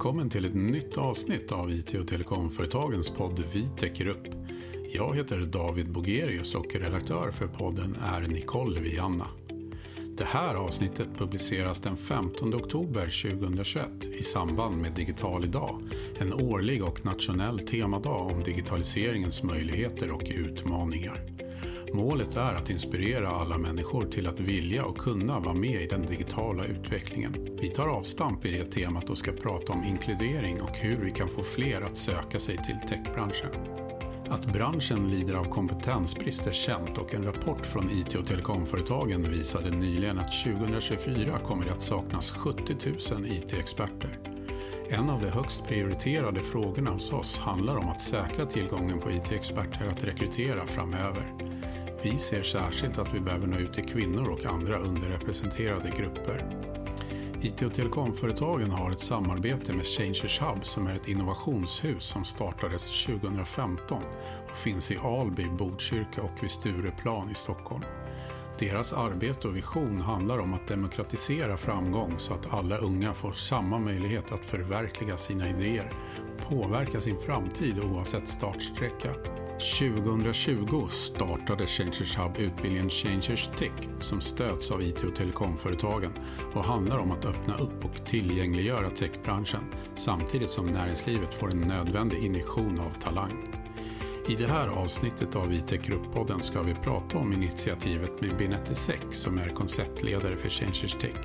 Välkommen till ett nytt avsnitt av IT och telekomföretagens podd Vitec upp. Jag heter David Bogerius och redaktör för podden är Nicole Vianna. Det här avsnittet publiceras den 15 oktober 2021 i samband med Digital idag, en årlig och nationell temadag om digitaliseringens möjligheter och utmaningar. Målet är att inspirera alla människor till att vilja och kunna vara med i den digitala utvecklingen. Vi tar avstamp i det temat och ska prata om inkludering och hur vi kan få fler att söka sig till techbranschen. Att branschen lider av kompetensbrist är känt och en rapport från IT och telekomföretagen visade nyligen att 2024 kommer det att saknas 70 000 IT-experter. En av de högst prioriterade frågorna hos oss handlar om att säkra tillgången på IT-experter att rekrytera framöver. Vi ser särskilt att vi behöver nå ut till kvinnor och andra underrepresenterade grupper. IT och telekomföretagen har ett samarbete med Changers Hub som är ett innovationshus som startades 2015 och finns i Alby, Botkyrka och vid Stureplan i Stockholm. Deras arbete och vision handlar om att demokratisera framgång så att alla unga får samma möjlighet att förverkliga sina idéer och påverka sin framtid oavsett startsträcka. 2020 startade Changers Hub utbildningen Changers Tech som stöds av IT och telekomföretagen och handlar om att öppna upp och tillgängliggöra techbranschen samtidigt som näringslivet får en nödvändig injektion av talang. I det här avsnittet av IT Grupp-podden ska vi prata om initiativet med Binette Sek som är konceptledare för Changers Tech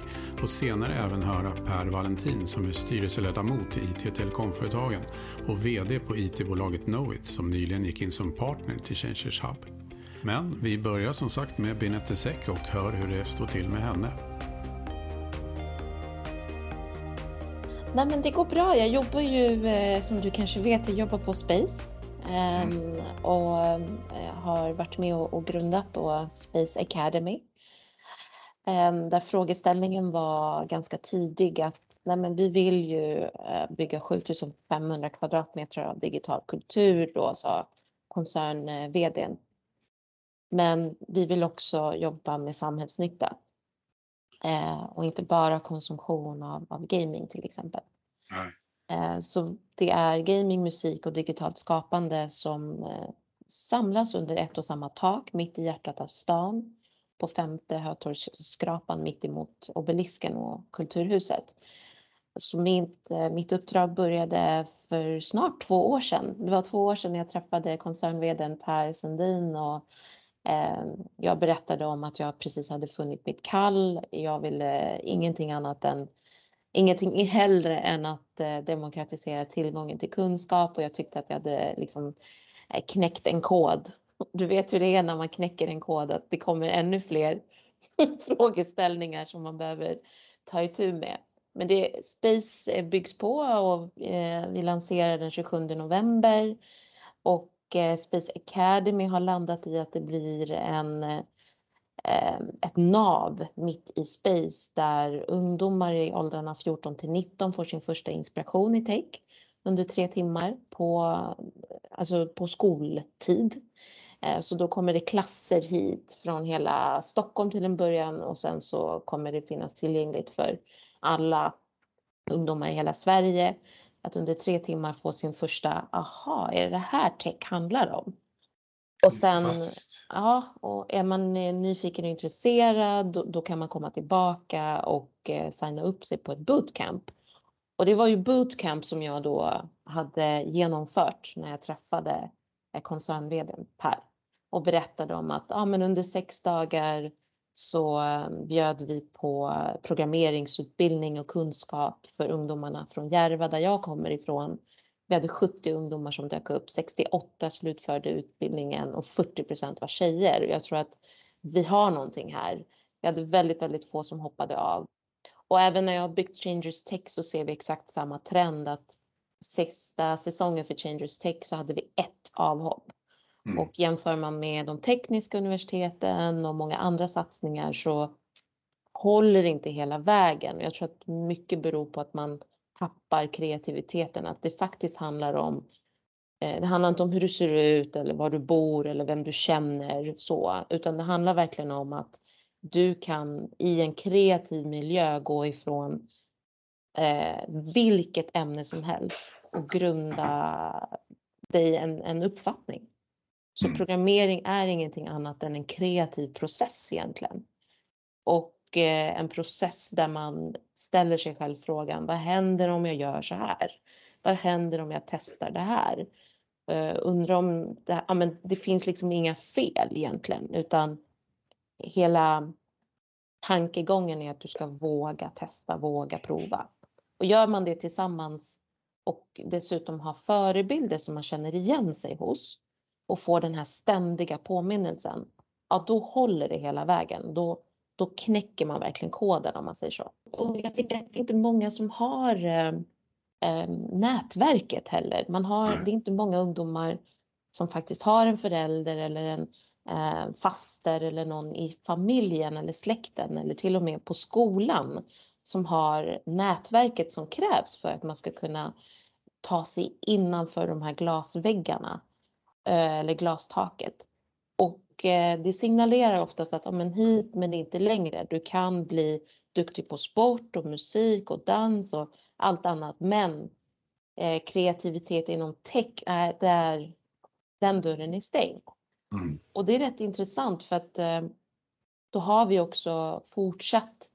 och senare även höra Per Valentin som är styrelseledamot i IT och telekomföretagen och VD på IT-bolaget Knowit som nyligen gick in som partner till Changers Hub. Men vi börjar som sagt med Binette Sek och hör hur det står till med henne. Nej men det går bra. Jag jobbar ju eh, som du kanske vet, jag jobbar på Space Mm. och eh, har varit med och, grundat då Space Academy. Ehm, där frågeställningen var ganska tidig att nej men vi vill ju eh, bygga 7500 kvadratmeter av digital kultur då, sa koncern-vdn. Men vi vill också jobba med samhällsnytta. Eh, och inte bara konsumtion av, av gaming till exempel. Mm. Eh, så det är gaming, musik och digitalt skapande som eh, samlas under ett och samma tak mitt i hjärtat av stan på femte Hötorgsskrapan mitt emot obelisken och Kulturhuset. Så mitt, eh, mitt uppdrag började för snart två år sedan. Det var två år sedan jag träffade koncernvdn Per Sundin och ehm, jag berättade om att jag precis hade funnit mitt kall. Jag ville ingenting annat än ingenting hellre än att eh, demokratisera tillgången till kunskap och jag tyckte att jag hade liksom eh, knäckt en kod. Du vet hur det är när man knäcker en kod att det kommer ännu fler frågeställningar som man behöver ta itu med. Men det, Space eh, byggs på och vi lanserar den 27 november och Space Academy har landat i att det blir en Eh, Eh, ett nav mitt i space där ungdomar i åldrarna 14 till 19 får sin första inspiration i tech under tre timmar på, alltså på skoltid. Eh, så då kommer det klasser hit från hela Stockholm till en början och sen så kommer det finnas tillgängligt för alla ungdomar i hela Sverige att under tre timmar få sin första, aha, är det det här tech handlar om? Och sen, ja, och är man nyfiken och intresserad då, då kan man komma tillbaka och eh, signa upp sig på ett bootcamp. Och det var ju bootcamp som jag då hade genomfört när jag träffade eh, koncern Per och berättade om att ja, men under sex dagar så eh, bjöd vi på programmeringsutbildning och kunskap för ungdomarna från Järva där jag kommer ifrån vi hade 70 ungdomar som dök upp, 68 slutförde utbildningen och 40% var tjejer. Jag tror att vi har någonting här. Vi hade väldigt, väldigt få som hoppade av. Och även när jag har byggt Changers Tech så ser vi exakt samma trend att sista säsongen för Changers Tech så hade vi ett avhopp. Mm. Och jämför man med de tekniska universiteten och många andra satsningar så håller inte hela vägen. Jag tror att mycket beror på att man tappar kreativiteten, att det faktiskt handlar om eh, det handlar inte om hur du ser ut eller var du bor eller vem du känner så, utan det handlar verkligen om att du kan i en kreativ miljö gå ifrån eh, vilket ämne som helst och grunda dig en, en uppfattning. Så mm. programmering är ingenting annat än en kreativ process egentligen. Och och en process där man ställer sig själv frågan, vad händer om jag gör så här? Vad händer om jag testar det här? Uh, undrar om det, ja, men det finns liksom inga fel egentligen utan hela tankegången är att du ska våga testa, våga prova. Och gör man det tillsammans och dessutom har förebilder som man känner igen sig hos och får den här ständiga påminnelsen, ja då håller det hela vägen. Då, då knäcker man verkligen koden om man säger så. Och jag tycker att det är inte många som har eh, eh, nätverket heller. Man har, det är inte många ungdomar som faktiskt har en förälder eller en eh, faster eller någon i familjen eller släkten eller till och med på skolan som har nätverket som krävs för att man ska kunna ta sig innanför de här glasväggarna eh, eller glastaket. Eh, det signalerar oftast att ja, men hit men inte längre. Du kan bli duktig på sport och musik och dans och allt annat. Men eh, kreativitet inom tech, är där den dörren är stängd. Mm. Och det är rätt intressant för att eh, då har vi också fortsatt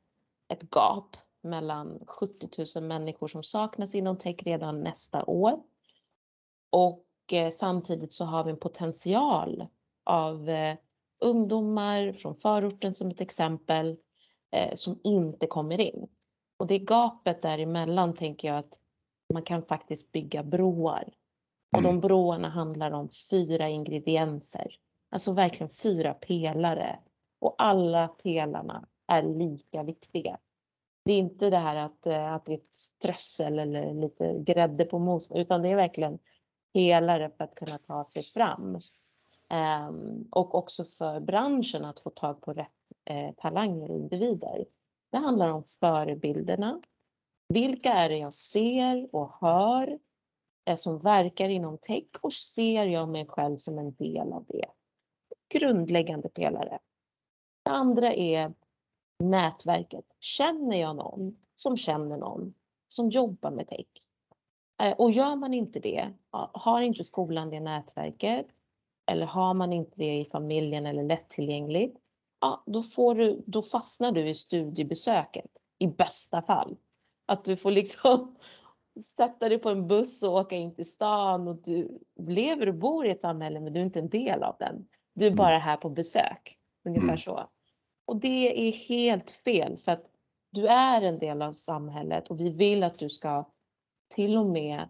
ett gap mellan 70 000 människor som saknas inom tech redan nästa år. Och samtidigt så har vi en potential av eh, ungdomar från förorten som ett exempel eh, som inte kommer in. Och det gapet däremellan tänker jag att man kan faktiskt bygga broar. Och de mm. broarna handlar om fyra ingredienser. Alltså verkligen fyra pelare. Och alla pelarna är lika viktiga. Det är inte det här att, eh, att det är ett strössel eller lite grädde på mosen utan det är verkligen pelare för att kunna ta sig fram. Ehm, och också för branschen att få tag på rätt eh, talanger och individer. Det handlar om förebilderna. Vilka är det jag ser och hör eh, som verkar inom tech och ser jag mig själv som en del av det? Grundläggande pelare. Det andra är nätverket. Känner jag någon som känner någon som jobbar med tech? Eh, och gör man inte det, har inte skolan det nätverket eller har man inte det i familjen eller lättillgängligt, ja, då, får du, då fastnar du i studiebesöket i bästa fall. Att du får liksom sätta dig på en buss och åka in till stan och du lever och bor i ett samhälle men du är inte en del av den. Du är mm. bara här på besök. Ungefär mm. så. Och det är helt fel för att du är en del av samhället och vi vill att du ska till och med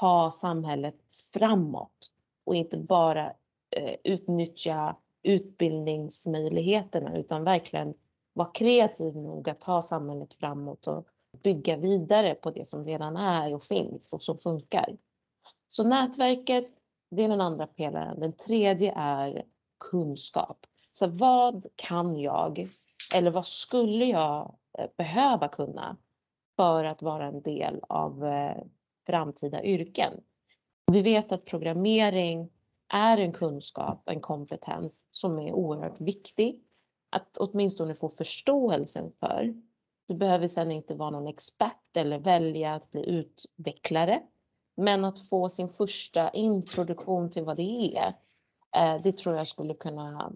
ta samhället framåt och inte bara eh, utnyttja utbildningsmöjligheterna utan verkligen vara kreativ nog att ta samhället framåt och bygga vidare på det som redan är och finns och som funkar. Så nätverket, det är den andra pelaren. Den tredje är kunskap. Så vad kan jag eller vad skulle jag eh, behöva kunna för att vara en del av eh, framtida yrken? Vi vet att programmering är en kunskap, en kompetens som är oerhört viktig att åtminstone få förståelsen för. Du behöver sedan inte vara någon expert eller välja att bli utvecklare. Men att få sin första introduktion till vad det är, eh, det tror jag skulle kunna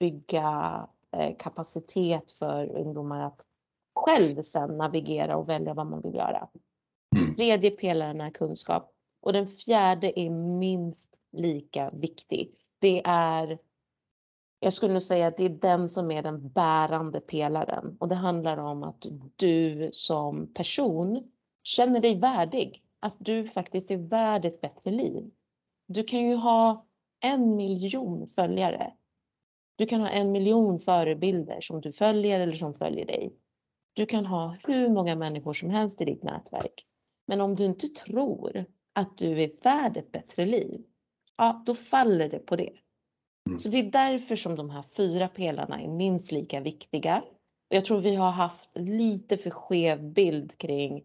bygga eh, kapacitet för ungdomar att själv sedan navigera och välja vad man vill göra. Mm. Tredje pelaren är kunskap och den fjärde är minst lika viktig. Det är, jag skulle nog säga att det är den som är den bärande pelaren och det handlar om att du som person känner dig värdig. Att du faktiskt är värd ett bättre liv. Du kan ju ha en miljon följare. Du kan ha en miljon förebilder som du följer eller som följer dig. Du kan ha hur många människor som helst i ditt nätverk. Men om du inte tror att du är värd ett bättre liv, ja då faller det på det. Mm. Så det är därför som de här fyra pelarna är minst lika viktiga. Jag tror vi har haft lite för skev bild kring,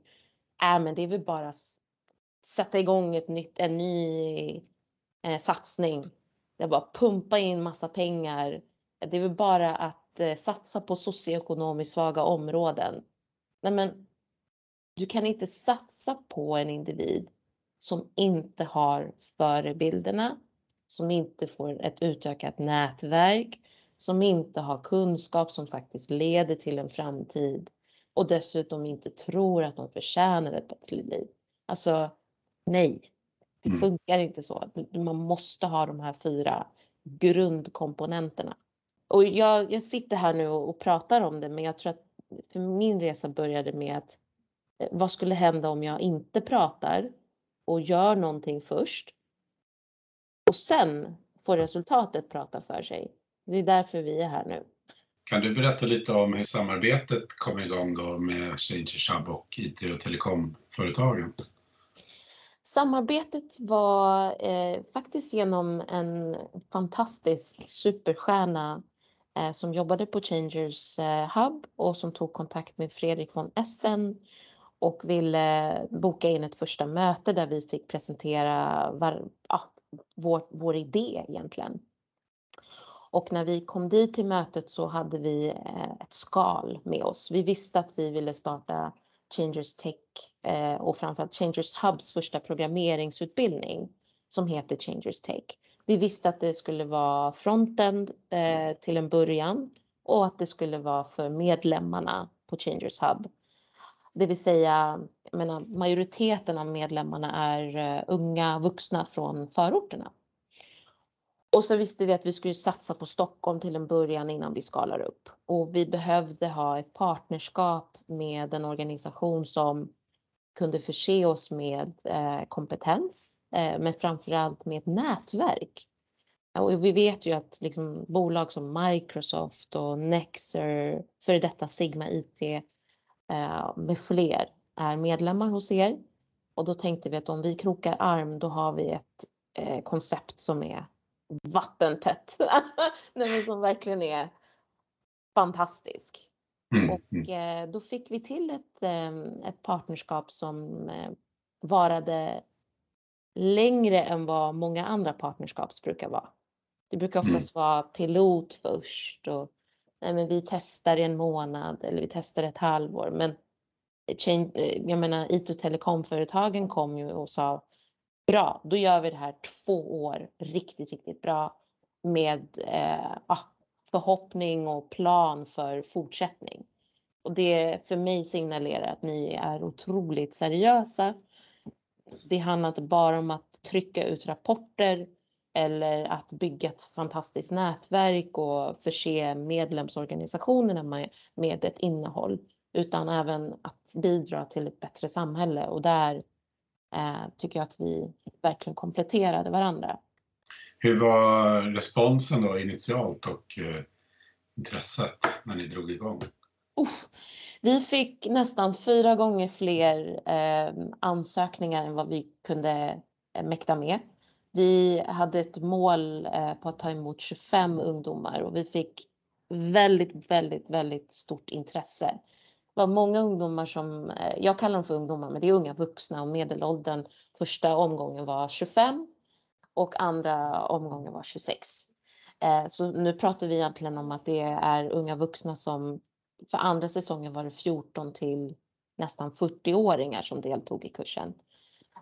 äh, men det är väl bara sätta igång ett nytt, en ny eh, satsning. Det är bara pumpa in massa pengar. Det är väl bara att eh, satsa på socioekonomiskt svaga områden. Nej, men du kan inte satsa på en individ som inte har förebilderna, som inte får ett utökat nätverk, som inte har kunskap som faktiskt leder till en framtid och dessutom inte tror att de förtjänar ett bättre liv. Alltså nej, det mm. funkar inte så. Man måste ha de här fyra grundkomponenterna. Och jag, jag sitter här nu och, och pratar om det, men jag tror att för min resa började med att eh, vad skulle hända om jag inte pratar och gör någonting först och sen får resultatet prata för sig. Det är därför vi är här nu. Kan du berätta lite om hur samarbetet kom igång då med Changers Hub och IT och telekomföretagen? Samarbetet var eh, faktiskt genom en fantastisk superstjärna eh, som jobbade på Changers eh, Hub och som tog kontakt med Fredrik von Essen och ville boka in ett första möte där vi fick presentera var, ja, vår, vår idé egentligen. Och när vi kom dit till mötet så hade vi eh, ett skal med oss. Vi visste att vi ville starta Changers Tech eh, och framförallt Changers Hubs första programmeringsutbildning som heter Changers Tech. Vi visste att det skulle vara frontend eh, till en början och att det skulle vara för medlemmarna på Changers Hub. Det vill säga, jag menar, majoriteten av medlemmarna är eh, unga vuxna från förorterna. Och så visste vi att vi skulle satsa på Stockholm till en början innan vi skalar upp. Och vi behövde ha ett partnerskap med en organisation som kunde förse oss med eh, kompetens, eh, men framförallt med ett nätverk. Och vi vet ju att liksom, bolag som Microsoft och Nexer, före detta Sigma IT eh, med fler är medlemmar hos er. Och då tänkte vi att om vi krokar arm, då har vi ett eh, koncept som är vattentätt. Nej, som verkligen är fantastisk. Mm. Och mm. eh, då fick vi till ett, eh, ett partnerskap som eh, varade längre än vad många andra partnerskaps brukar vara. Det brukar oftast mm. vara pilot först och nej, men vi testar i en månad eller vi testar ett halvår. Men change, eh, jag menar IT och telekomföretagen kom ju och sa Bra, då gör vi det här två år riktigt, riktigt bra med eh, ah, förhoppning och plan för fortsättning. Och det för mig signalerar att ni är otroligt seriösa. Det handlar inte bara om att trycka ut rapporter eller att bygga ett fantastiskt nätverk och förse medlemsorganisationerna med, med ett innehåll, utan även att bidra till ett bättre samhälle. Och där eh, tycker jag att vi verkligen kompletterade varandra. Hur var responsen då initialt och eh, intresset när ni drog igång? Uff, vi fick nästan fyra gånger fler eh, ansökningar än vad vi kunde eh, mäkta med. Vi hade ett mål eh, på att ta emot 25 ungdomar och vi fick väldigt, väldigt, väldigt stort intresse Det var många ungdomar som, eh, jag kallar dem för ungdomar, men det är unga vuxna och medelåldern första omgången var 25 och andra omgången var 26. Eh, så nu pratar vi egentligen om att det är unga vuxna som, för andra säsongen var det 14 till nästan 40-åringar som deltog i kursen.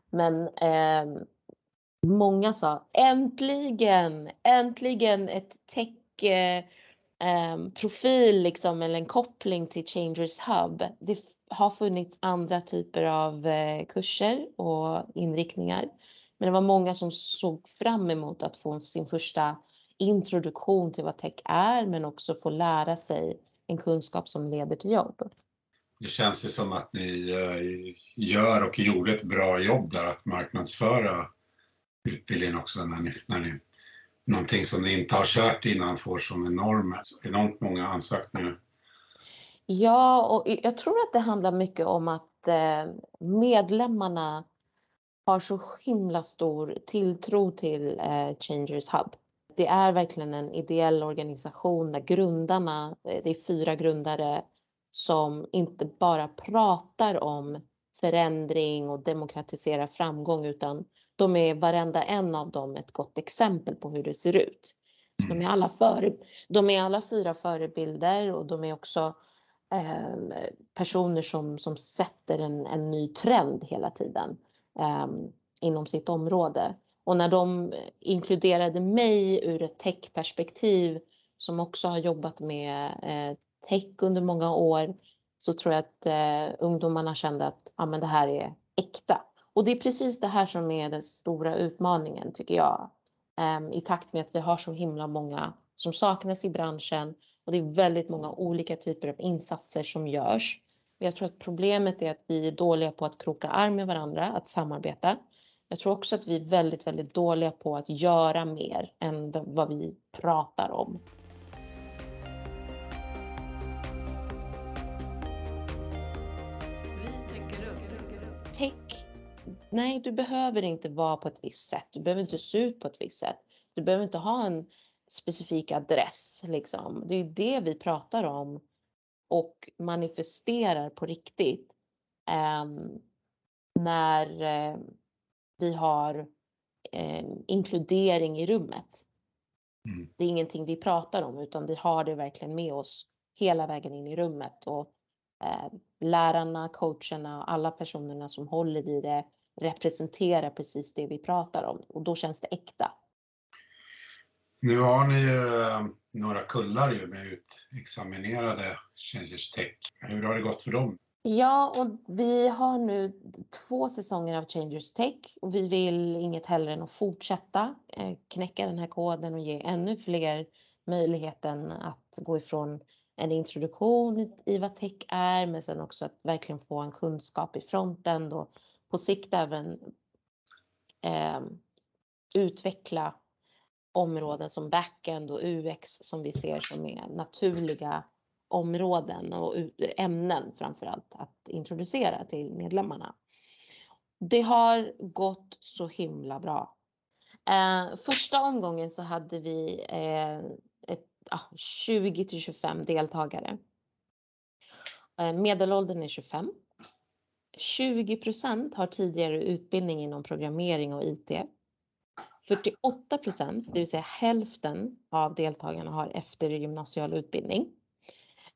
Men eh, många sa äntligen, äntligen ett tech eh, ehm, profil liksom, eller en koppling till Changers Hub. Det har funnits andra typer av eh, kurser och inriktningar. Men det var många som såg fram emot att få sin första introduktion till vad tech är men också få lära sig en kunskap som leder till jobb. Det känns ju som att ni eh, gör och gjorde ett bra jobb där att marknadsföra utbildningen också när ni, när ni någonting som ni inte har kört innan får som enorm, enormt många ansökningar. Ja, och jag tror att det handlar mycket om att eh, medlemmarna har så himla stor tilltro till eh, Changers Hub. Det är verkligen en ideell organisation där grundarna, eh, det är fyra grundare som inte bara pratar om förändring och demokratisera framgång utan de är varenda en av dem ett gott exempel på hur det ser ut. Så de, är alla före, de är alla fyra förebilder och de är också eh, personer som, som sätter en, en ny trend hela tiden eh, inom sitt område. Och när de inkluderade mig ur ett techperspektiv som också har jobbat med eh, tech under många år så tror jag att eh, ungdomarna kände att ja, men det här är äkta. Och det är precis det här som är den stora utmaningen tycker jag. Eh, I takt med att vi har så himla många som saknas i branschen och det är väldigt många olika typer av insatser som görs. Jag tror att problemet är att vi är dåliga på att kroka arm med varandra, att samarbeta. Jag tror också att vi är väldigt, väldigt dåliga på att göra mer än vad vi pratar om. Tech. Nej, du behöver inte vara på ett visst sätt. Du behöver inte se ut på ett visst sätt. Du behöver inte ha en specifik adress. Liksom. Det är det vi pratar om och manifesterar på riktigt. Um, när uh, vi har eh, inkludering i rummet. Mm. Det är ingenting vi pratar om utan vi har det verkligen med oss hela vägen in i rummet och eh, lärarna, coacherna, alla personerna som håller i det representerar precis det vi pratar om och då känns det äkta. Nu har ni ju eh, några kullar ju med utexaminerade Changers Tech. Hur har det gått för dem? Ja, och vi har nu två säsonger av Changers Tech och vi vill inget hellre än att fortsätta eh, knäcka den här koden och ge ännu fler möjligheten att gå ifrån en introduktion i vad tech är, men sen också att verkligen få en kunskap i fronten och på sikt även eh, utveckla områden som backend och UX som vi ser som är naturliga områden och ämnen framför allt att introducera till medlemmarna. Det har gått så himla bra. Eh, första omgången så hade vi eh, 20 till 25 deltagare. Eh, medelåldern är 25. 20 har tidigare utbildning inom programmering och IT. 48 procent, det vill säga hälften av deltagarna har eftergymnasial utbildning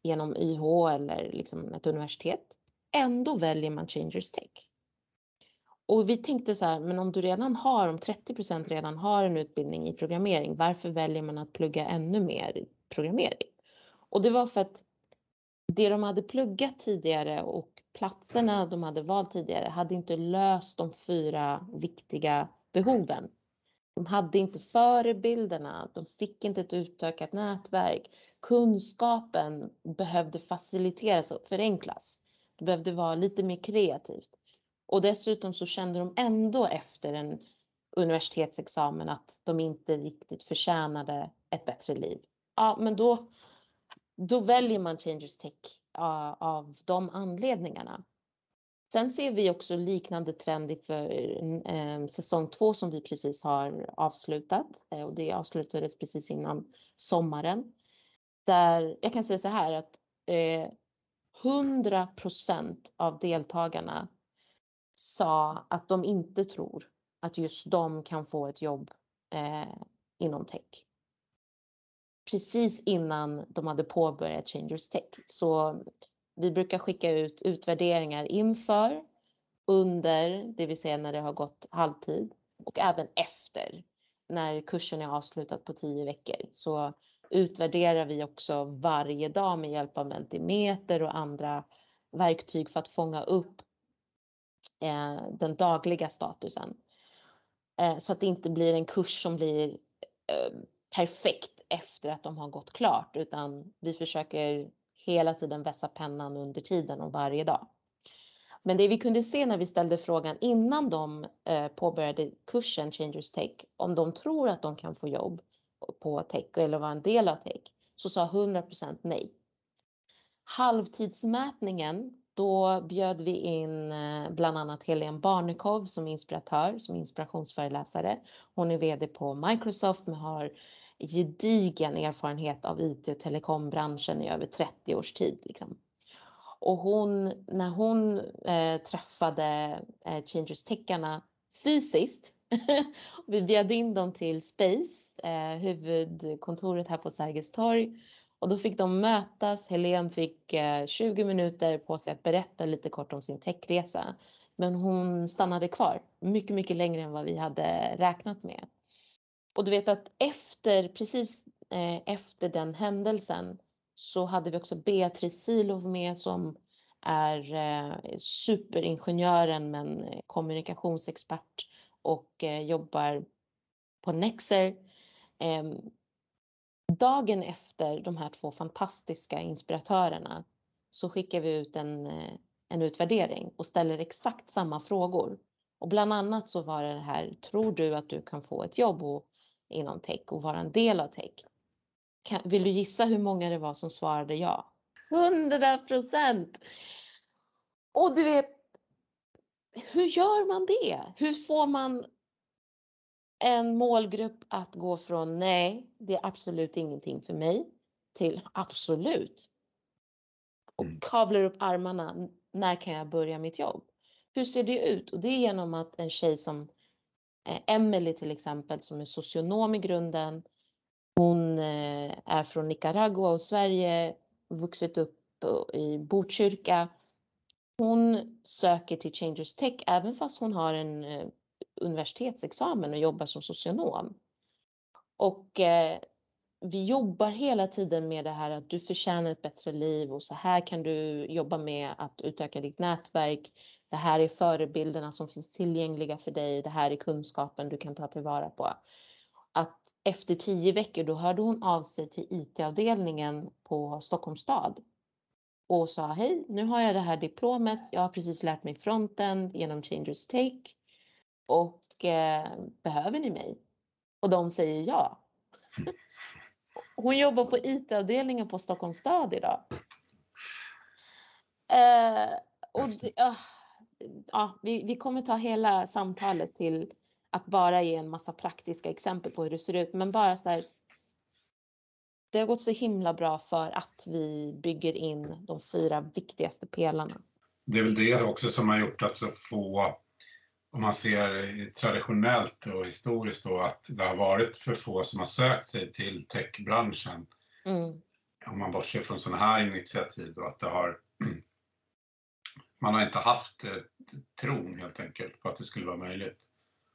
genom YH eller liksom ett universitet. Ändå väljer man Changers Tech. Och vi tänkte så här, men om du redan har, om 30% redan har en utbildning i programmering, varför väljer man att plugga ännu mer programmering? Och det var för att det de hade pluggat tidigare och platserna de hade valt tidigare hade inte löst de fyra viktiga behoven de hade inte förebilderna, de fick inte ett utökat nätverk. Kunskapen behövde faciliteras och förenklas. Det behövde vara lite mer kreativt. Och dessutom så kände de ändå efter en universitetsexamen att de inte riktigt förtjänade ett bättre liv. Ja, men då, då väljer man Changers Tech av de anledningarna. Sen ser vi också liknande trend för eh, säsong två som vi precis har avslutat eh, och det avslutades precis innan sommaren. Där jag kan säga så här att eh, 100% av deltagarna sa att de inte tror att just de kan få ett jobb eh, inom tech. Precis innan de hade påbörjat Changers Tech. Så vi brukar skicka ut utvärderingar inför, under, det vill säga när det har gått halvtid och även efter när kursen är avslutad på tio veckor. Så utvärderar vi också varje dag med hjälp av Mentimeter och andra verktyg för att fånga upp Eh, den dagliga statusen. Eh, så att det inte blir en kurs som blir eh, perfekt efter att de har gått klart utan vi försöker hela tiden vässa pennan under tiden och varje dag. Men det vi kunde se när vi ställde frågan innan de eh, påbörjade kursen Changers Tech, om de tror att de kan få jobb på tech eller vara en del av tech, så sa 100% nej. Halvtidsmätningen, då bjöd vi in eh, bland annat Helene Barnekow som inspiratör, som inspirationsföreläsare. Hon är VD på Microsoft men har gedigen erfarenhet av IT och telekombranschen i över 30 års tid. Liksom. Och hon, när hon eh, träffade eh, Changers Techarna fysiskt, vi bjöd in dem till Space, eh, huvudkontoret här på Sergels torg och då fick de mötas. Helene fick eh, 20 minuter på sig att berätta lite kort om sin techresa. Men hon stannade kvar mycket, mycket längre än vad vi hade räknat med. Och du vet att efter, precis eh, efter den händelsen så hade vi också Beatrice Silov med som är eh, superingenjören men eh, kommunikationsexpert och eh, jobbar på Nexer. Ehm, dagen efter de här två fantastiska inspiratörerna så skickar vi ut en, eh, en utvärdering och ställer exakt samma frågor. Och bland annat så var det här, tror du att du kan få ett jobb och, inom tech och vara en del av tech? Kan, vill du gissa hur många det var som svarade ja? 100 procent! Och du vet, hur gör man det? Hur får man en målgrupp att gå från nej, det är absolut ingenting för mig till absolut. Och mm. kavlar upp armarna. När kan jag börja mitt jobb? Hur ser det ut? Och det är genom att en tjej som eh, Emily till exempel som är socionom i grunden. Hon eh, är från Nicaragua och Sverige, vuxit upp i Botkyrka. Hon söker till Changers Tech även fast hon har en eh, universitetsexamen och jobbar som socionom. Och eh, vi jobbar hela tiden med det här att du förtjänar ett bättre liv och så här kan du jobba med att utöka ditt nätverk. Det här är förebilderna som finns tillgängliga för dig. Det här är kunskapen du kan ta tillvara på. Att efter tio veckor då hörde hon av sig till IT-avdelningen på Stockholms stad och sa hej, nu har jag det här diplomet. Jag har precis lärt mig fronten genom Changers Take och eh, behöver ni mig? Och de säger ja. Hon jobbar på IT-avdelningen på Stockholms stad idag. Eh, och det, uh, ja, vi, vi kommer ta hela samtalet till att bara ge en massa praktiska exempel på hur det ser ut. Men bara så här, det har gått så himla bra för att vi bygger in de fyra viktigaste pelarna. Det är väl det också som har gjort att så få, om man ser traditionellt och historiskt då, att det har varit för få som har sökt sig till techbranschen. Mm. Om man bortser från sådana här initiativ då, att det har man har inte haft eh, tron helt enkelt på att det skulle vara möjligt.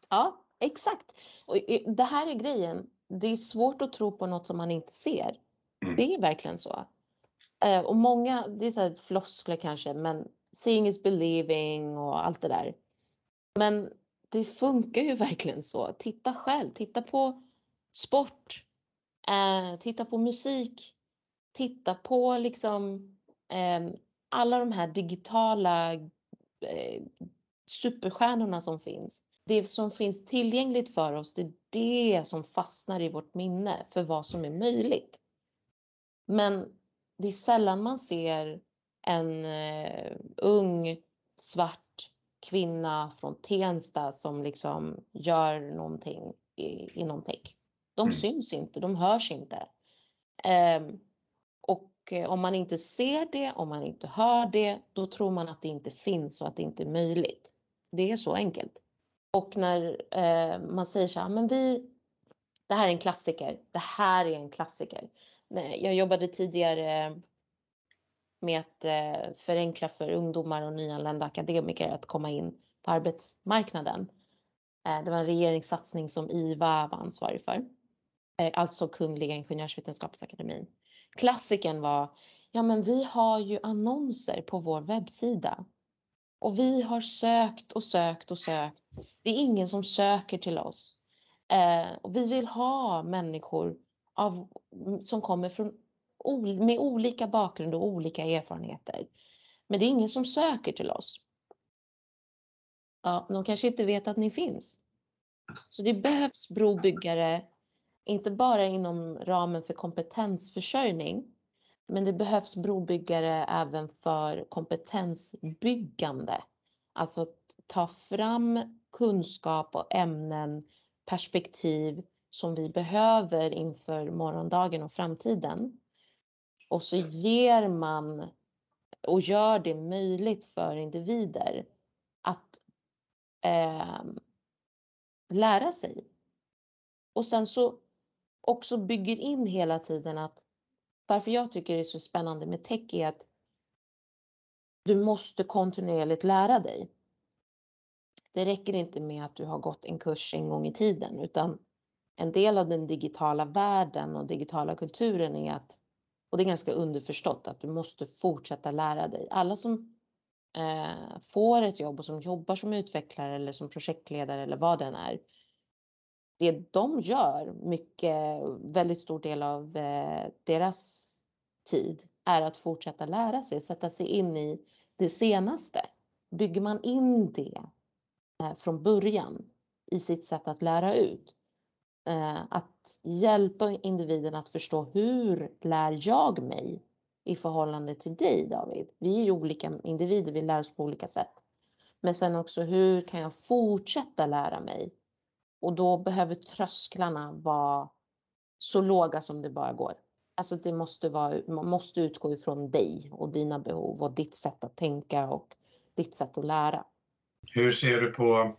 Ja, exakt. Och det här är grejen det är svårt att tro på något som man inte ser. Mm. Det är verkligen så. Eh, och många, det är så här floskler kanske, men seeing is believing och allt det där. Men det funkar ju verkligen så. Titta själv, titta på sport, eh, titta på musik, titta på liksom eh, alla de här digitala eh, superstjärnorna som finns det som finns tillgängligt för oss, det är det som fastnar i vårt minne för vad som är möjligt. Men det är sällan man ser en eh, ung svart kvinna från Tensta som liksom gör någonting i, inom tech. De mm. syns inte, de hörs inte. Um, och uh, om man inte ser det, om man inte hör det, då tror man att det inte finns och att det inte är möjligt. Det är så enkelt. Och när eh, man säger så här, men vi, det här är en klassiker, det här är en klassiker. Jag jobbade tidigare med att eh, förenkla för ungdomar och nyanlända akademiker att komma in på arbetsmarknaden. Eh, det var en regeringssatsning som IVA var ansvarig för. Eh, alltså Kungliga Ingenjörsvetenskapsakademin. Klassiken var, ja men vi har ju annonser på vår webbsida. Och vi har sökt och sökt och sökt. Det är ingen som söker till oss. Eh, och vi vill ha människor av, som kommer från, med olika bakgrund och olika erfarenheter. Men det är ingen som söker till oss. Ja, de kanske inte vet att ni finns. Så det behövs brobyggare, inte bara inom ramen för kompetensförsörjning, men det behövs brobyggare även för kompetensbyggande. Alltså att ta fram kunskap och ämnen, perspektiv som vi behöver inför morgondagen och framtiden. Och så ger man och gör det möjligt för individer att eh, lära sig. Och sen så också bygger in hela tiden att varför jag tycker det är så spännande med tech är att du måste kontinuerligt lära dig. Det räcker inte med att du har gått en kurs en gång i tiden utan en del av den digitala världen och digitala kulturen är att, och det är ganska underförstått, att du måste fortsätta lära dig. Alla som eh, får ett jobb och som jobbar som utvecklare eller som projektledare eller vad den är, det de gör, mycket, väldigt stor del av eh, deras tid, är att fortsätta lära sig, sätta sig in i det senaste. Bygger man in det eh, från början i sitt sätt att lära ut, Eh, att hjälpa individen att förstå hur lär jag mig i förhållande till dig David? Vi är ju olika individer, vi lär oss på olika sätt. Men sen också hur kan jag fortsätta lära mig och då behöver trösklarna vara så låga som det bara går. Alltså det måste vara, man måste utgå ifrån dig och dina behov och ditt sätt att tänka och ditt sätt att lära. Hur ser du på,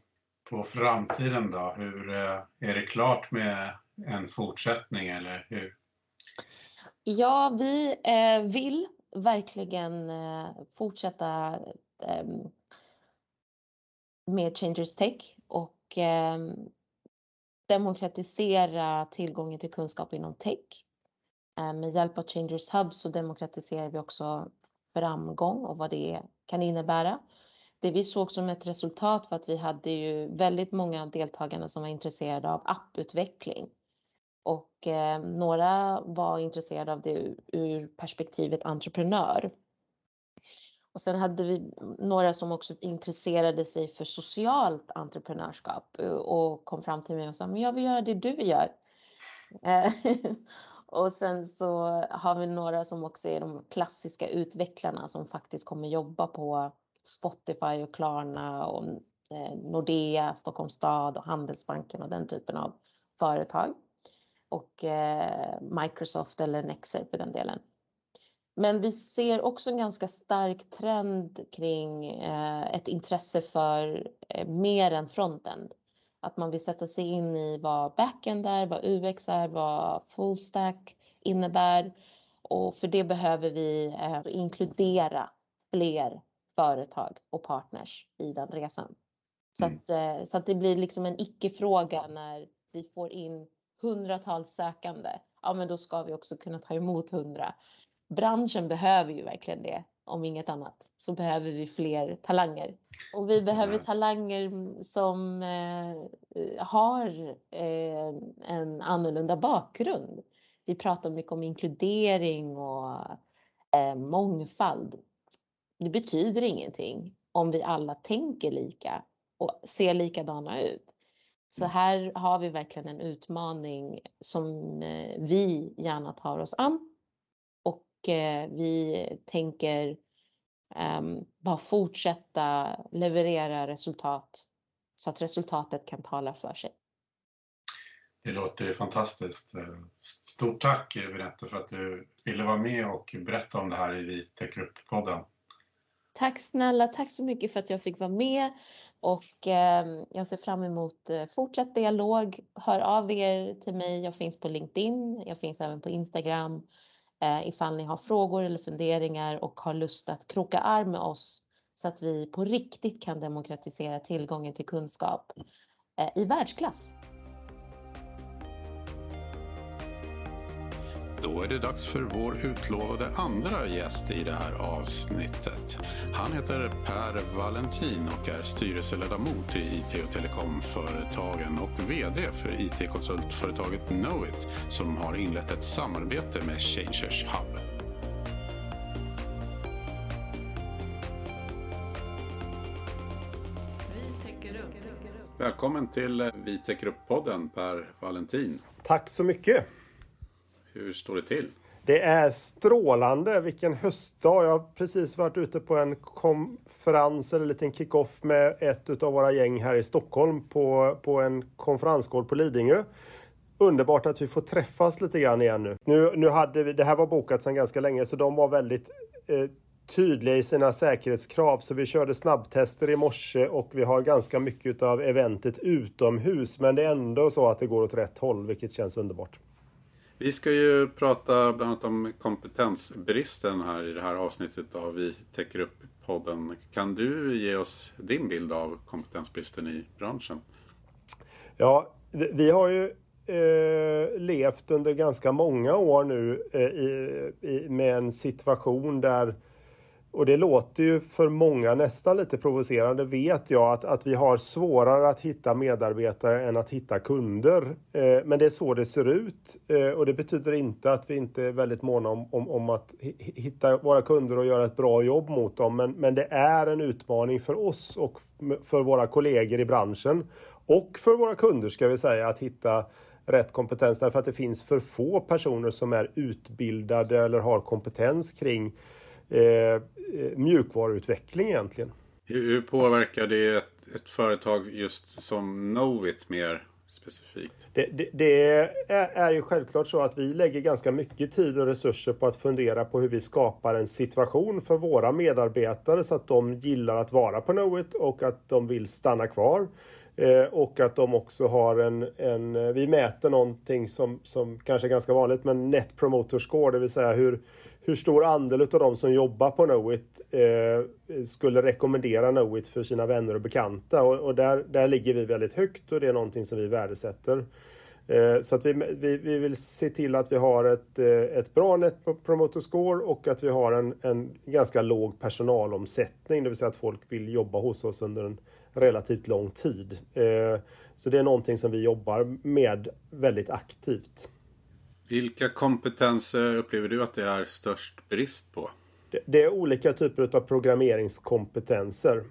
på framtiden då? Hur, eh, är det klart med en fortsättning eller hur? Ja, vi eh, vill verkligen eh, fortsätta ehm, med Changers Tech och ehm, demokratisera tillgången till kunskap inom tech. Med hjälp av Changers Hub så demokratiserar vi också framgång och vad det kan innebära. Det vi såg som ett resultat var att vi hade ju väldigt många av deltagarna som var intresserade av apputveckling. Och eh, några var intresserade av det ur perspektivet entreprenör. Och sen hade vi några som också intresserade sig för socialt entreprenörskap eh, och kom fram till mig och sa, men jag vill göra det du gör. Eh, och sen så har vi några som också är de klassiska utvecklarna som faktiskt kommer jobba på Spotify och Klarna och eh, Nordea, Stockholms stad och Handelsbanken och den typen av företag. Och eh, Microsoft eller Nexer för den delen. Men vi ser också en ganska stark trend kring eh, ett intresse för mer än frontend. Att man vill sätta sig in i vad backend är, vad UX är, vad fullstack innebär. Och för det behöver vi inkludera fler företag och partners i den resan. Så mm. att, så att det blir liksom en icke-fråga när vi får in hundratals sökande. Ja, men då ska vi också kunna ta emot hundra branschen behöver ju verkligen det. Om inget annat så behöver vi fler talanger. Och vi behöver yes. talanger som eh, har eh, en annorlunda bakgrund. Vi pratar mycket om inkludering och eh, mångfald. Det betyder ingenting om vi alla tänker lika och ser likadana ut. Så mm. här har vi verkligen en utmaning som eh, vi gärna tar oss an Eh, vi tänker um, bara fortsätta leverera resultat så att resultatet kan tala för sig. Det låter fantastiskt. Eh, stort tack Berätta för att du ville vara med och berätta om det här i Vitec-podden. Tack snälla, tack så mycket för att jag fick vara med och eh, jag ser fram emot eh, fortsatt dialog. Hör av er till mig. Jag finns på LinkedIn. Jag finns även på Instagram eh, ifall ni har frågor eller funderingar och har lust att kroka arm med oss så att vi på riktigt kan demokratisera tillgången till kunskap eh, i världsklass. Då är det dags för vår utlovade andra gäst i det här avsnittet. Han heter Per Valentin och är styrelseledamot i IT och telekomföretagen och VD för IT-konsultföretaget Knowit som har inlett ett samarbete med Changers Hub. Välkommen till Vi täcker upp-podden Per Valentin. Tack så mycket. Hur står det till? Det är strålande. Vilken höstdag. Jag har precis varit ute på en konferens eller en liten kick-off med ett av våra gäng här i Stockholm på, på en konferensgård på Lidingö. Underbart att vi får träffas lite grann igen nu. Nu, nu hade vi, det här var bokat sedan ganska länge så de var väldigt eh, tydliga i sina säkerhetskrav. Så vi körde snabbtester i morse och vi har ganska mycket av eventet utomhus. Men det är ändå så att det går åt rätt håll vilket känns underbart. Vi ska ju prata bland annat om kompetensbristen här i det här avsnittet av Vi täcker upp podden. Kan du ge oss din bild av kompetensbristen i branschen? Ja, vi har ju eh, levt under ganska många år nu eh, i, i, med en situation där och det låter ju för många nästan lite provocerande vet jag att, att vi har svårare att hitta medarbetare än att hitta kunder. Eh, men det är så det ser ut eh, och det betyder inte att vi inte är väldigt måna om, om, om att hitta våra kunder och göra ett bra jobb mot dem. Men, men det är en utmaning för oss och för våra kollegor i branschen och för våra kunder ska vi säga att hitta rätt kompetens därför att det finns för få personer som är utbildade eller har kompetens kring eh, eh mjukvaruutveckling egentligen. Hur påverkar det ett, ett företag just som Knowit mer specifikt? Det, det, det är, är, ju självklart så att vi lägger ganska mycket tid och resurser på att fundera på hur vi skapar en situation för våra medarbetare så att de gillar att vara på Knowit och att de vill stanna kvar. Eh, och att de också har en, en, eh, vi mäter någonting som, som kanske är ganska vanligt, men Net Promoter Score, det vill säga hur, hur stor andel av de som jobbar på Knowit eh, skulle rekommendera Knowit för sina vänner och bekanta. Och, och, där, där ligger vi väldigt högt och det är någonting som vi värdesätter. Eh, så att vi, vi, vi vill se till att vi har ett, eh, ett bra Net Promoter Score och att vi har en, en ganska låg personalomsättning, det vill säga att folk vill jobba hos oss under en relativt lång tid. Eh, så det är någonting som vi jobbar med väldigt aktivt. Vilka kompetenser upplever du att det är störst brist på? Det, är olika typer av programmeringskompetenser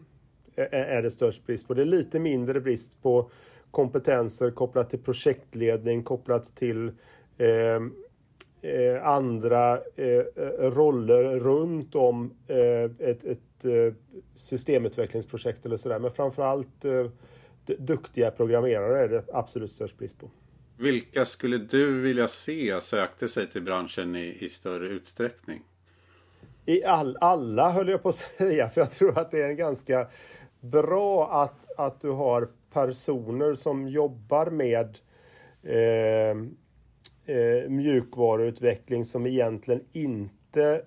är det störst brist på. Det är lite mindre brist på kompetenser kopplat till projektledning, kopplat till eh, eh, andra eh, eh roller runt om eh, ett, ett eh, systemutvecklingsprojekt eller sådär. Men framförallt eh, duktiga programmerare är det absolut störst brist på. Vilka skulle du vilja se sökte sig till branschen i, i större utsträckning? I all, alla höll jag på att säga, för jag tror att det är ganska bra att, att du har personer som jobbar med eh, eh, mjukvaruutveckling som egentligen inte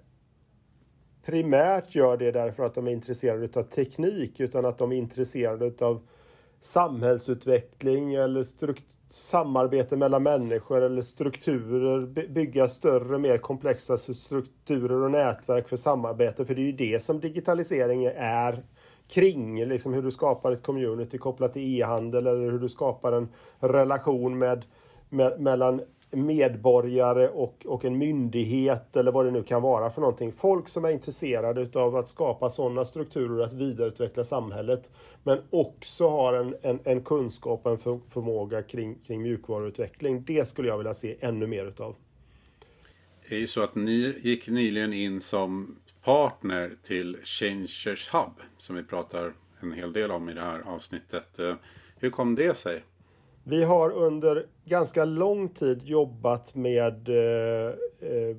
primärt gör det därför att de är intresserade av teknik utan att de är intresserade av samhällsutveckling eller samarbete mellan människor eller strukturer, bygga större, mer komplexa strukturer och nätverk för samarbete. För det är ju det som digitalisering är kring, liksom hur du skapar ett community kopplat till e-handel eller hur du skapar en relation med, med mellan medborgare och, och en myndighet eller vad det nu kan vara för någonting. Folk som är intresserade av att skapa sådana strukturer att vidareutveckla samhället men också har en, en, en kunskap och en för, förmåga kring, kring mjukvaruutveckling. Det skulle jag vilja se ännu mer utav. Det är ju så att ni gick nyligen in som partner till Changers Hub som vi pratar en hel del om i det här avsnittet. Eh, hur kom det sig? Vi har under ganska lång tid jobbat med eh, eh,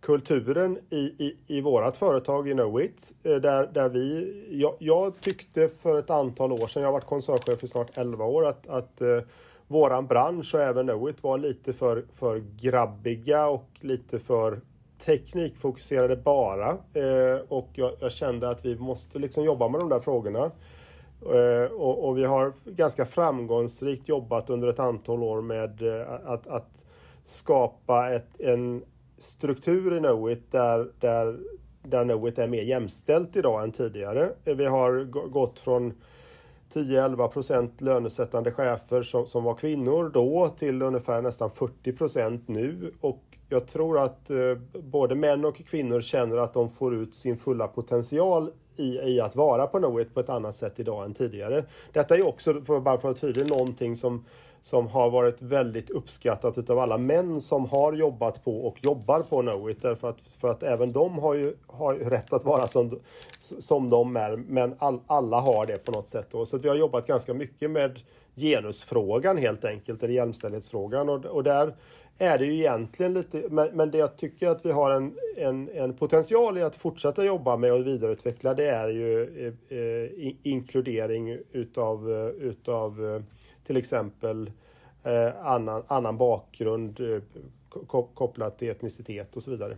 kulturen i, i, i vårt företag i Knowit. Eh, där, där vi, jag, jag, tyckte för ett antal år sedan, jag har varit koncernchef i snart 11 år, att, att eh, våran bransch och även Knowit var lite för, för grabbiga och lite för teknikfokuserade bara. Eh, och jag, jag, kände att vi måste liksom jobba med de där frågorna. Eh, och, och, vi har ganska framgångsrikt jobbat under ett antal år med eh, att, att skapa ett, en struktur i Knowit där, där, där Knowit är mer jämställt idag än tidigare. Eh, vi har gått från 10-11 procent lönesättande chefer som, som var kvinnor då till ungefär nästan 40 procent nu. Och jag tror att eh, både män och kvinnor känner att de får ut sin fulla potential i, i att vara på Knowit på ett annat sätt idag än tidigare. Detta är också, för bara för att vara tydlig, någonting som, som har varit väldigt uppskattat utav alla män som har jobbat på och jobbar på Knowit. Därför att, för att även de har ju, har rätt att vara som, som de är, men all, alla har det på något sätt. Då. Så vi har jobbat ganska mycket med genusfrågan helt enkelt, eller jämställdhetsfrågan. Och, och där är det ju egentligen lite, men, men det jag tycker att vi har en, en, en potential i att fortsätta jobba med och vidareutveckla det är ju eh, eh inkludering utav, eh, utav eh, till exempel eh, annan, annan bakgrund eh, kopplat till etnicitet och så vidare.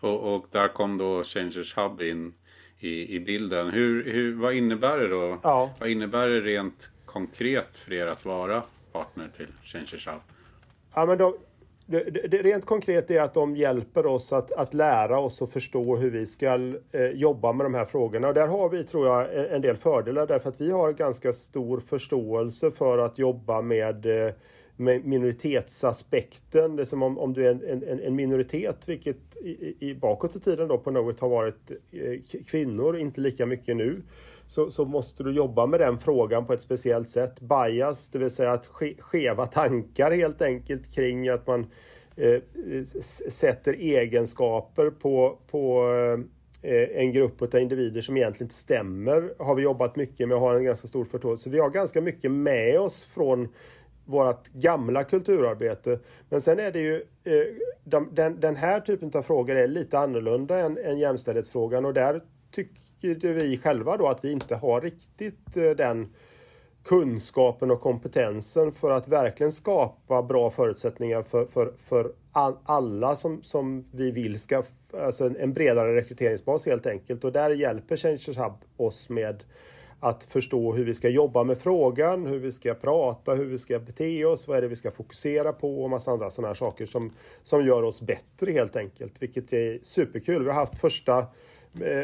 Och, och, där kom då Changers Hub in i, i bilden. Hur, hur, vad innebär det då? Ja. Vad innebär det rent konkret för er att vara partner till Changers Hub? Ja, men de, det, det, rent konkret är att de hjälper oss att, att lära oss och förstå hur vi ska eh, jobba med de här frågorna. Och där har vi, tror jag, en, en del fördelar därför att vi har ganska stor förståelse för att jobba med, eh, med minoritetsaspekten. Det är som om, om du är en, en, en minoritet, vilket i, i, bakåt i tiden då på något har varit eh, kvinnor, inte lika mycket nu så, så måste du jobba med den frågan på ett speciellt sätt. Bias, det vill säga att skeva tankar helt enkelt kring att man eh, sätter egenskaper på, på eh, en grupp av individer som egentligen inte stämmer har vi jobbat mycket med och har en ganska stor förståelse. Vi har ganska mycket med oss från vårt gamla kulturarbete. Men sen är det ju eh, de, den, den, här typen av frågor är lite annorlunda än, än jämställdhetsfrågan och där tycker tycker vi själva då att vi inte har riktigt eh, den kunskapen och kompetensen för att verkligen skapa bra förutsättningar för, för, för alla som, som vi vill ska, alltså en, en bredare rekryteringsbas helt enkelt. Och där hjälper Changers Hub oss med att förstå hur vi ska jobba med frågan, hur vi ska prata, hur vi ska bete oss, vad är det vi ska fokusera på och massa andra sådana här saker som, som gör oss bättre helt enkelt, vilket är superkul. Vi har haft första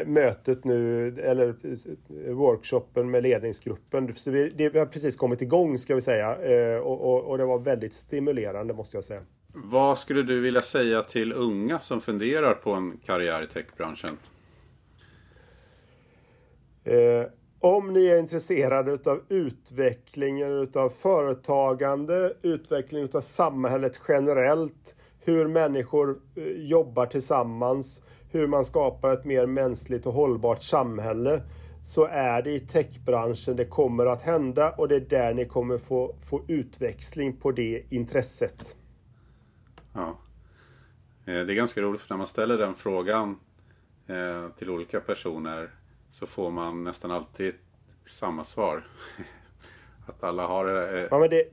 mötet nu, eller eh, workshopen med ledningsgruppen. Så vi, det har precis kommit igång ska vi säga eh, och, och, och, det var väldigt stimulerande måste jag säga. Vad skulle du vilja säga till unga som funderar på en karriär i techbranschen? Eh, om ni är intresserade av utvecklingen av företagande, utveckling av samhället generellt, hur människor jobbar tillsammans, hur man skapar ett mer mänskligt och hållbart samhälle så är det i techbranschen det kommer att hända och det är där ni kommer få, få utväxling på det intresset. Ja. Eh, det är ganska roligt för när man ställer den frågan eh, till olika personer så får man nästan alltid samma svar. Att alla har. Eh, ja, men det,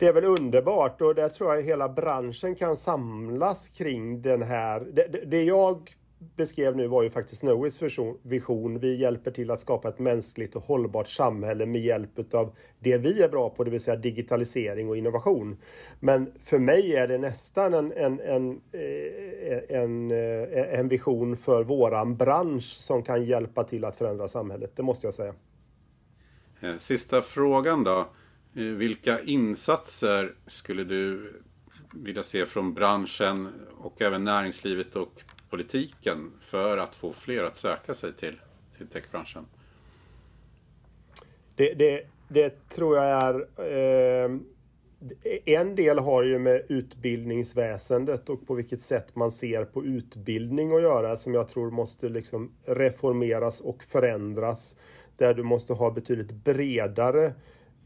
det är väl underbart och där tror jag hela branschen kan samlas kring den här. Det, det, det jag beskrev nu var ju faktiskt Snowies vision. Vi hjälper till att skapa ett mänskligt och hållbart samhälle med hjälp av det vi är bra på, det vill säga digitalisering och innovation. Men för mig är det nästan en, en, en, eh, en, eh, en vision för våran bransch som kan hjälpa till att förändra samhället. Det måste jag säga. Eh, sista frågan då. Eh, vilka insatser skulle du vilja se från branschen och även näringslivet och politiken för att få fler att söka sig till, till techbranschen? Det, det, det tror jag är... Eh, en del har ju med utbildningsväsendet och på vilket sätt man ser på utbildning att göra som jag tror måste liksom reformeras och förändras. Där du måste ha betydligt bredare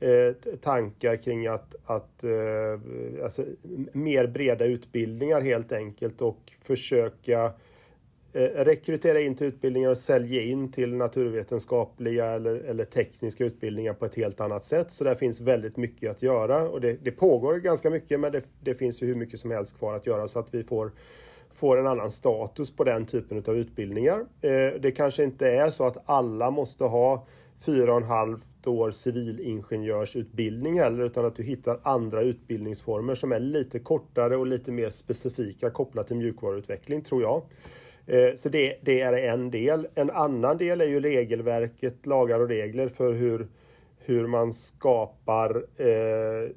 Eh, tankar kring att, att eh, alltså, mer breda utbildningar helt enkelt och försöka eh, rekrytera in till utbildningar och sälja in till naturvetenskapliga eller, eller, tekniska utbildningar på ett helt annat sätt. Så där finns väldigt mycket att göra och det, det pågår ganska mycket men det, det, finns ju hur mycket som helst kvar att göra så att vi får får en annan status på den typen av utbildningar. Eh, det kanske inte är så att alla måste ha 4,5 år civilingenjörsutbildning heller, utan att du hittar andra utbildningsformer som är lite kortare och lite mer specifika kopplat till mjukvaruutveckling, tror jag. Eh, så det, det, är en del. En annan del är ju regelverket, lagar och regler för hur, hur man skapar eh,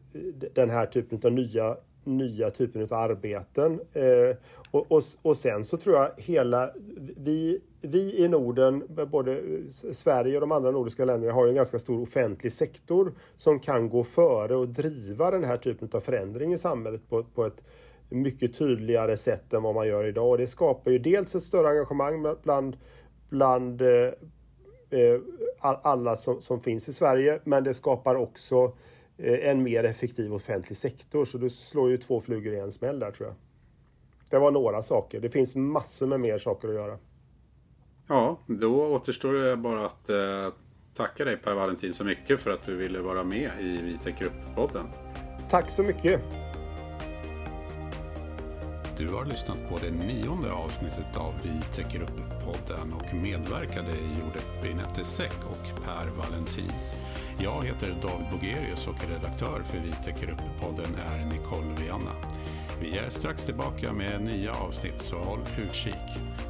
den här typen av nya nya typen av arbeten. Eh, och, och, och, sen så tror jag hela vi, vi i Norden, både Sverige och de andra nordiska länderna har ju en ganska stor offentlig sektor som kan gå före och driva den här typen av förändring i samhället på, på ett mycket tydligare sätt än vad man gör idag. Och det skapar ju dels ett större engagemang bland, bland eh, eh alla som, som finns i Sverige, men det skapar också Eh, en mer effektiv offentlig sektor. Så du slår ju två flugor i en smäll där tror jag. Det var några saker. Det finns massor med mer saker att göra. Ja, då återstår det bara att eh, tacka dig Per Valentin så mycket för att du ville vara med i Vitec Grupp-podden. tack så mycket. Du har lyssnat på det nionde avsnittet av Vi täcker upp-podden och medverkade gjorde Binette Säck och Per Valentin. Jag heter David Bogerius och redaktör för Vi täcker upp-podden är Nicole Vianna. Vi är strax tillbaka med nya avsnitt så håll utkik.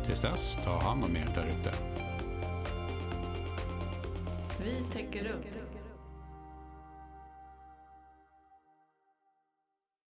Tills dess, ta hand om er där ute. Vi täcker upp.